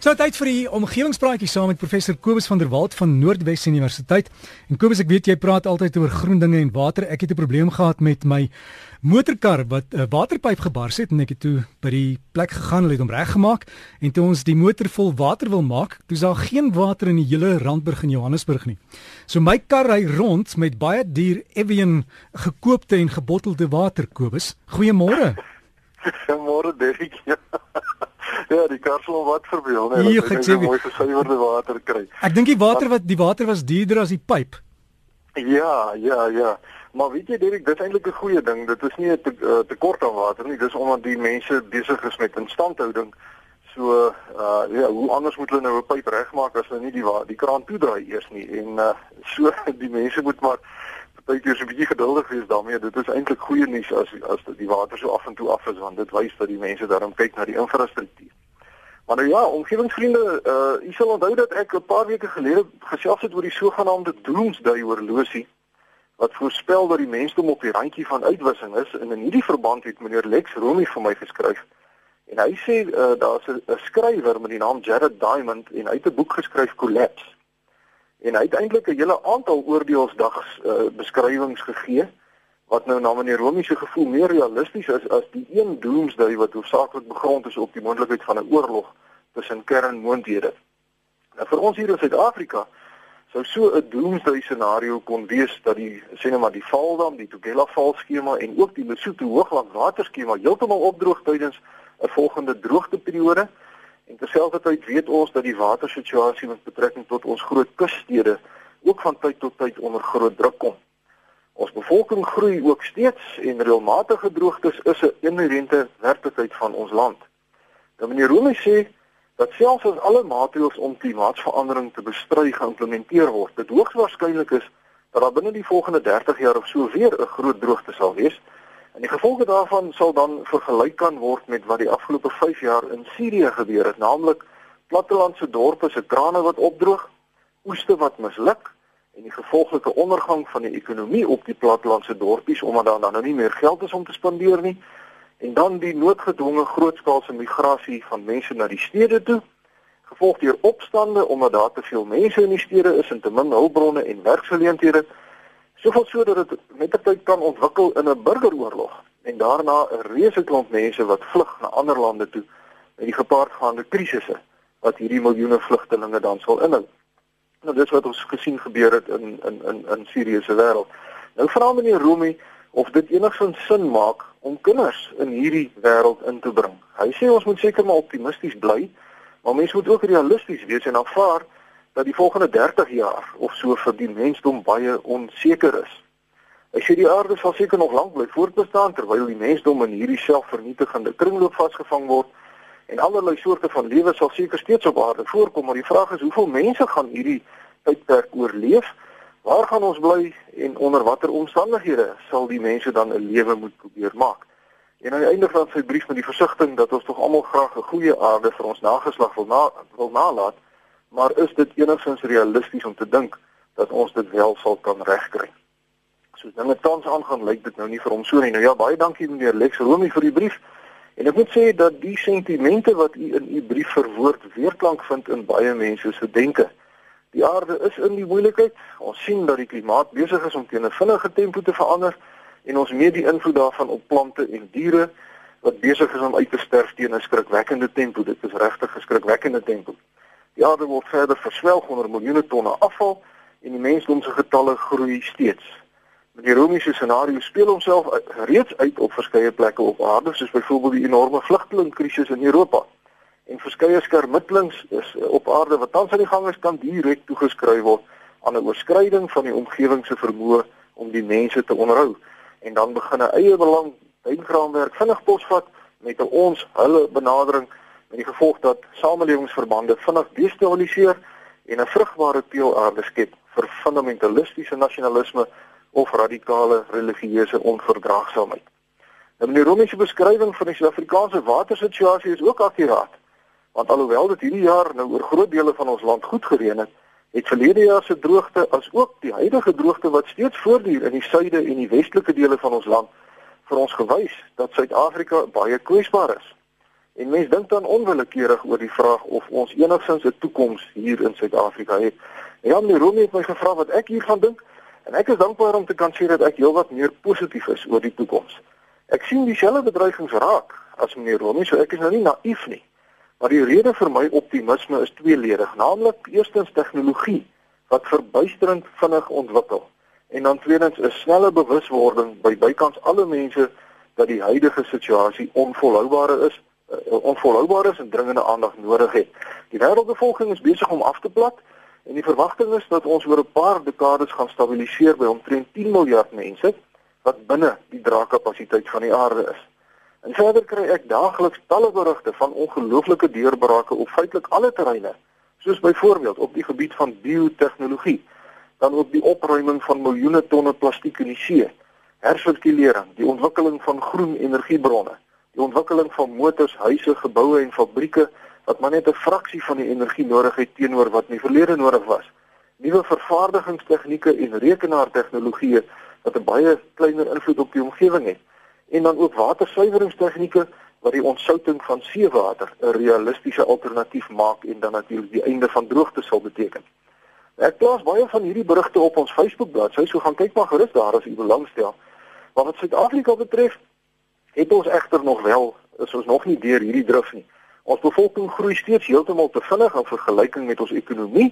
So tyd vir die omgewingspraatjie saam met professor Kobus van der Walt van Noordwes Universiteit. En Kobus, ek weet jy praat altyd oor groen dinge en water. Ek het 'n probleem gehad met my motorkar wat 'n uh, waterpyp gebars het en ek het toe by die plek gegaan en het hom reggemaak en toe ons die motor vol water wil maak, toe is daar geen water in die hele Randburg in Johannesburg nie. So my kar ry rond met baie duur Evian gekoopte en gebottelde water, Kobus. Goeiemôre. Goeiemôre Derrick. Ja, die kar sal wat verbeel, nee, ek sê mooi gesuiwerde water kry. Ek dink die water wat die water was duurder as die pyp. Ja, ja, ja. Maar weet jy Derek, dit is eintlik 'n goeie ding. Dit is nie 'n te, uh, tekort aan water nie. Dis omdat die mense besig is met instandhouding. So, uh ja, hoe anders moet hulle nou 'n pyp regmaak as hulle nie die die kraan toedraai eers nie. En uh so die mense moet maar partykeer so 'n bietjie geduldig wees daarmee. Dit is eintlik goeie nuus as as die water so af en toe af is want dit wys dat die mense daarom kyk na die infrastruktuur. Maar nou ja, omgewingsvriende, uh u sal onthou dat ek 'n paar weke gelede gesels het oor die sogenaamde doomsday horlosie wat voorspel dat die mensdom op die randjie van uitwissing is. En in hierdie verband het meneer Lex Romy vir my geskryf. En hy sê uh, daar's 'n skrywer met die naam Jared Diamond en hy het 'n boek geskryf Collapse. En hy het eintlik 'n hele aantal oordeelsdags uh, beskrywings gegee wat nou na meneer Romie se gevoel meer realisties is as die een doomsday wat hoofsaaklik begrond is op die moontlikheid van 'n oorlog tussen kernmoondhede. Nou vir ons hier in Suid-Afrika sou so 'n doomsday scenario kon wees dat die sê net maar die Valdam, die Tugela val skema en ook die Lesotho hoogland waterskema heeltemal opdroog tydens 'n volgende droogteperiode. En terselfdertyd weet ons dat die watersituasie met betrekking tot ons groot kusstede ook van tyd tot tyd onder groot druk kom. Ons bevolking groei ook steeds en reëlmatige droogtes is 'n inherente werklikheid van ons land. Dan meneer Rooi sê dat selfs as alle maatreëls om klimaatsverandering te bestry geïmplementeer word, dit hoogs waarskynlik is dat daar binne die volgende 30 jaar of so weer 'n groot droogte sal wees. En die gevolge daarvan sal dan vergelyk kan word met wat die afgelope 5 jaar in Sirië gebeur het, naamlik plattelandse dorpe se krane wat opdroog, oeste wat misluk en die gevolglike ondergang van die ekonomie op die plattelandse dorpies omdat daar dan nou nie meer geld is om te spandeer nie. En dan die noodgedwonge grootskaalse migrasie van mense na die stede toe, gevolg deur opstande omdat daar te veel mense in die stede is en te min hulpbronne en werksgeleenthede. Soveel so dat dit met tyd kan ontwikkel in 'n burgeroorlog en daarna 'n reuse klomp mense wat vlug na ander lande toe met die gepaardgaande krisisse wat hierdie miljoene vlugtelinge dan sal inhou. Nou dis wat ons gesien gebeur het in in in in Sirië se wêreld. Nou vra meneer Romi of dit enigsins sin maak om kinders in hierdie wêreld in te bring. Hy sê ons moet seker maar optimisties bly, maar mense moet ook realisties wees en aanvaar dat die volgende 30 jaar of so vir die mensdom baie onseker is. Ek sê die aarde sal seker nog lank bly voortbestaan terwyl die mensdom in hierdie selfvernietigende kringloop vasgevang word en allerlei soorte van lewe sal seker steeds op aarde voorkom, maar die vraag is hoeveel mense gaan hierdie tydperk oorleef? Waar gaan ons bly en onder watter omstandighede sal die mense dan 'n lewe moet probeer maak? En aan die einde van sy brief met die versigtiging dat ons tog almal graag 'n goeie aarde vir ons nageslag wil na wil nalat, maar is dit enigstens realisties om te dink dat ons dit wel sal kan regkry? So dinge tans aangaan lyk dit nou nie vir hom so nie. Nou ja, baie dankie meneer Lex Romi vir die brief. En ek moet sê dat die sentimente wat u in u brief verwoord weerklank vind in baie mense se denke. Die aarde is in die moeilikheid. Ons sien dat die klimaat besig is om teen 'n vinnige tempo te verander en ons meet die invloed daarvan op plante en diere wat besig is om uit te sterf teen 'n skrikwekkende tempo. Dit is regtig 'n skrikwekkende tempo. Die aarde word verder verswelg onder miljoene tonne afval en die mensdom se getalle groei steeds. Die Romiese scenario speel homself reeds uit op verskeie plekke op aarde, soos byvoorbeeld die enorme vlugtelingkrisis in Europa. En verskeie skermittelings is op aarde wat tans aan die gang is kan direk toegeskryf word aan 'n oorskryding van die omgewing se vermoë om die mense te onderhou. En dan begin 'n eie belang deingraamwerk vinnig posvat met 'n ons hulle benadering met die gevolg dat samelewingsverbande vinnig destabiliseer en 'n vrugbare teelaarde skep vir fundamentalistiese nasionalisme of radikale religieuse onverdraagsaamheid. Nou die Romeinse beskrywing van die Suid-Afrikaanse watersituasie is ook akkuraat. Want alhoewel dit hierdie jaar nou oor groot dele van ons land goed gereën het, het verlede jaar se droogte as ook die huidige droogte wat steeds voortduur in die suide en die westelike dele van ons land vir ons gewys dat Suid-Afrika baie kwesbaar is. En mense dink dan onwillekeurig oor die vraag of ons enigsins 'n toekoms hier in Suid-Afrika het. Ja, meneer Romee het my gevra wat ek hiervan dink en ek is dankbaar om te kan sê dat ek heelwat meer positief is oor die toekoms. Ek sien dieselfde bedreigings raak as meneer Romee, so ek is nou nie naïef nie. Maar die rede vir my optimisme is tweeledig, naamlik eerstens tegnologie wat verbuisterend vinnig ontwikkel en dan tweedens 'n snelle bewuswording by bykans alle mense dat die huidige situasie onvolhoubare is uh, onvolhoubaar is en dringende aandag nodig het. Die wêreldbevolking is besig om af te plat en die verwagting is dat ons oor 'n paar dekades gaan stabiliseer by omtrent 10 miljard mense wat binne die draagkapasiteit van die aarde is. En verder kry ek daagliks talle berigte van ongelooflike deurbrake op feitelik alle terreine, soos byvoorbeeld op die gebied van biotehnologie, dan ook die opruiming van miljoene tonne plastiek in die see, hersirkulering, die ontwikkeling van groen energiebronne, die ontwikkeling van motors, huise, geboue en fabrieke wat maar net 'n fraksie van die energie nodig het teenoor wat in die verlede nodig was. Nuwe vervaardigingstegnieke en rekenaartegnologieë wat 'n baie kleiner invloed op die omgewing het. En dan ook watersuiweringstegnieke wat die ontsouting van seewater 'n realistiese alternatief maak en dan natuurlik die einde van droogte sal beteken. Ek plaas baie van hierdie berigte op ons Facebook bladsy, so gaan kyk maar gerus daar as u belangstel. Maar wat Suid-Afrika betref, het ons egter nog wel is ons nog nie deur hierdie drif nie. Ons bevolking groei steeds heeltemal te vinnig in vergelyking met ons ekonomie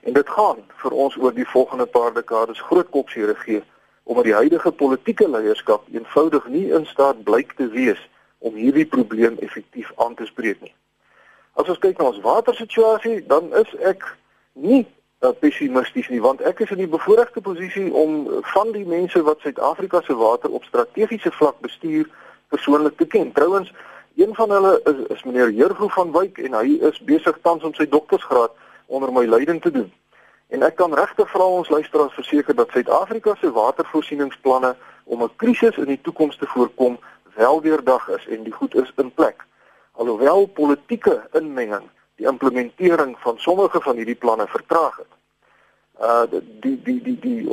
en dit gaan vir ons oor die volgende paar dekades groot kopseer gee omdat die huidige politieke leierskap eenvoudig nie in staat blyk te wees om hierdie probleem effektief aan te spreek nie. As ons kyk na ons watersituasie, dan is ek nie uh, pessimisties nie want ek is in die bevoordeelde posisie om van die mense wat Suid-Afrika se water op strategiese vlak bestuur persoonlik te ken. Trouwens, een van hulle is, is meneer Jurgo van Wyk en hy is besig tans om sy doktorsgraad onder my leiding te doen. En ek kan regtig vra ons luisteraars verseker dat Suid-Afrika se watervoorsieningsplanne om 'n krisis in die toekoms te voorkom wel deurdag is en die goed is in plek. Alhoewel politieke inmenging die implementering van sommige van hierdie planne vertraag het. Uh die die die die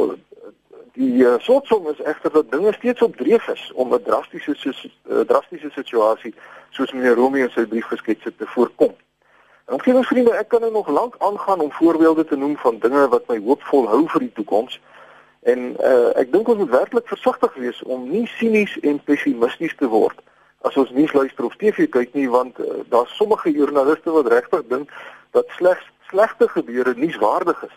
Die uh, slotsom is egter dat dinge steeds op dreef is om 'n drastiese uh, drastiese situasie soos meneer Romeo in sy brief geskets het te voorkom. Omgewingsvriende, ek kan nou nog lank aangaan om voorbeelde te noem van dinge wat my hoopvol hou vir die toekoms. En uh, ek dink ons moet werklik versigtig wees om nie sinies en pessimisties te word as ons nuus luister of TV kyk nie want uh, daar's sommige joernaliste wat regtig dink dat slegs slegte gebeure nuuswaardig is.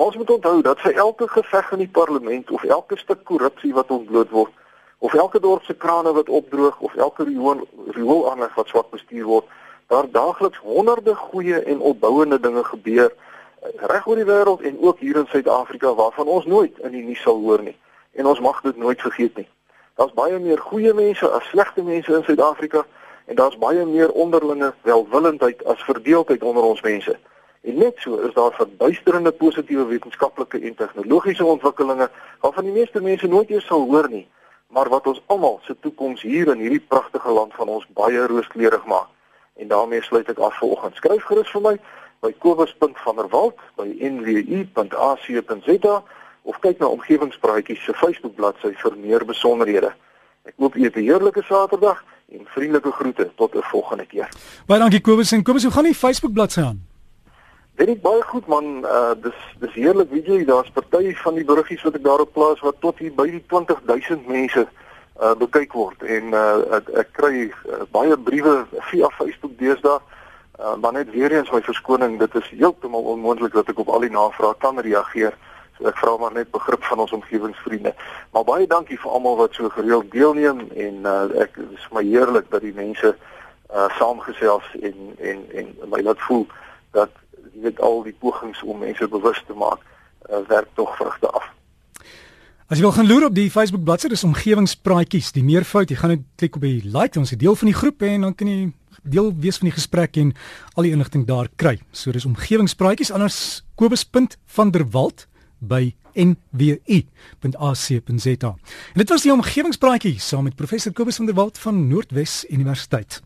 Maar ons moet onthou dat vir elke geveg in die parlement of elke stuk korrupsie wat ontbloot word of elke dorp se krane wat opdroog of elke rioolaanleg wat swak bestuur word, daar daagliks honderde goeie en opbouende dinge gebeur eh, reg oor die wêreld en ook hier in Suid-Afrika waarvan ons nooit in die nuus sal hoor nie. En ons mag dit nooit vergeet nie. Daar's baie meer goeie mense as slegte mense in Suid-Afrika en daar's baie meer onderlinge welwillendheid as verdeeldheid onder ons mense. En net so is daar verbuisterende positiewe wetenskaplike en tegnologiese ontwikkelinge waarvan die meeste mense nooit eers sal hoor nie, maar wat ons almal se toekoms hier in hierdie pragtige land van ons baie rooskleurig maak. En daarmee sluit ek af vir oggend. Skryf gerus vir my by kobus.vanderwalt by nwu.ac.za of kyk na omgewingspraatjies se Facebook bladsy vir meer besonderhede. Ek hoop jy het 'n heerlike Saterdag en vriendelike groete tot 'n volgende keer. Baie dankie Kobus en Kobus, hoe gaan die Facebook bladsy aan? Dit is baie goed man, uh dis dis heerlik weet jy, daar's party van die beriggies wat ek daarop plaas wat tot hier by die 20000 mense uh bekyk word en uh ek, ek kry uh, baie briewe via Facebook deesdae. Uh maar net weer eens my verskoning, dit is heeltemal onmoontlik dat ek op al die navrae kan reageer. So ek vra maar net begrip van ons omgewingsvriende. Maar baie dankie vir almal wat so gereeld deelneem en uh ek is my heerlik dat die mense uh saamgesels en en en my laat voel dat jy weet al die pogings om mense bewus te maak uh, werk tog vrugte af. As jy wil gaan loer op die Facebook bladsy, dis omgewingspraatjies, die meervoud, jy gaan net klik op die like, ons is deel van die groep en dan kan jy deel wees van die gesprek en al die inligting daar kry. So dis omgewingspraatjies anders kobus.vanderwalt by nwu.ac.za. En dit was die omgewingspraatjie saam met professor Kobus van der Walt van Noordwes Universiteit.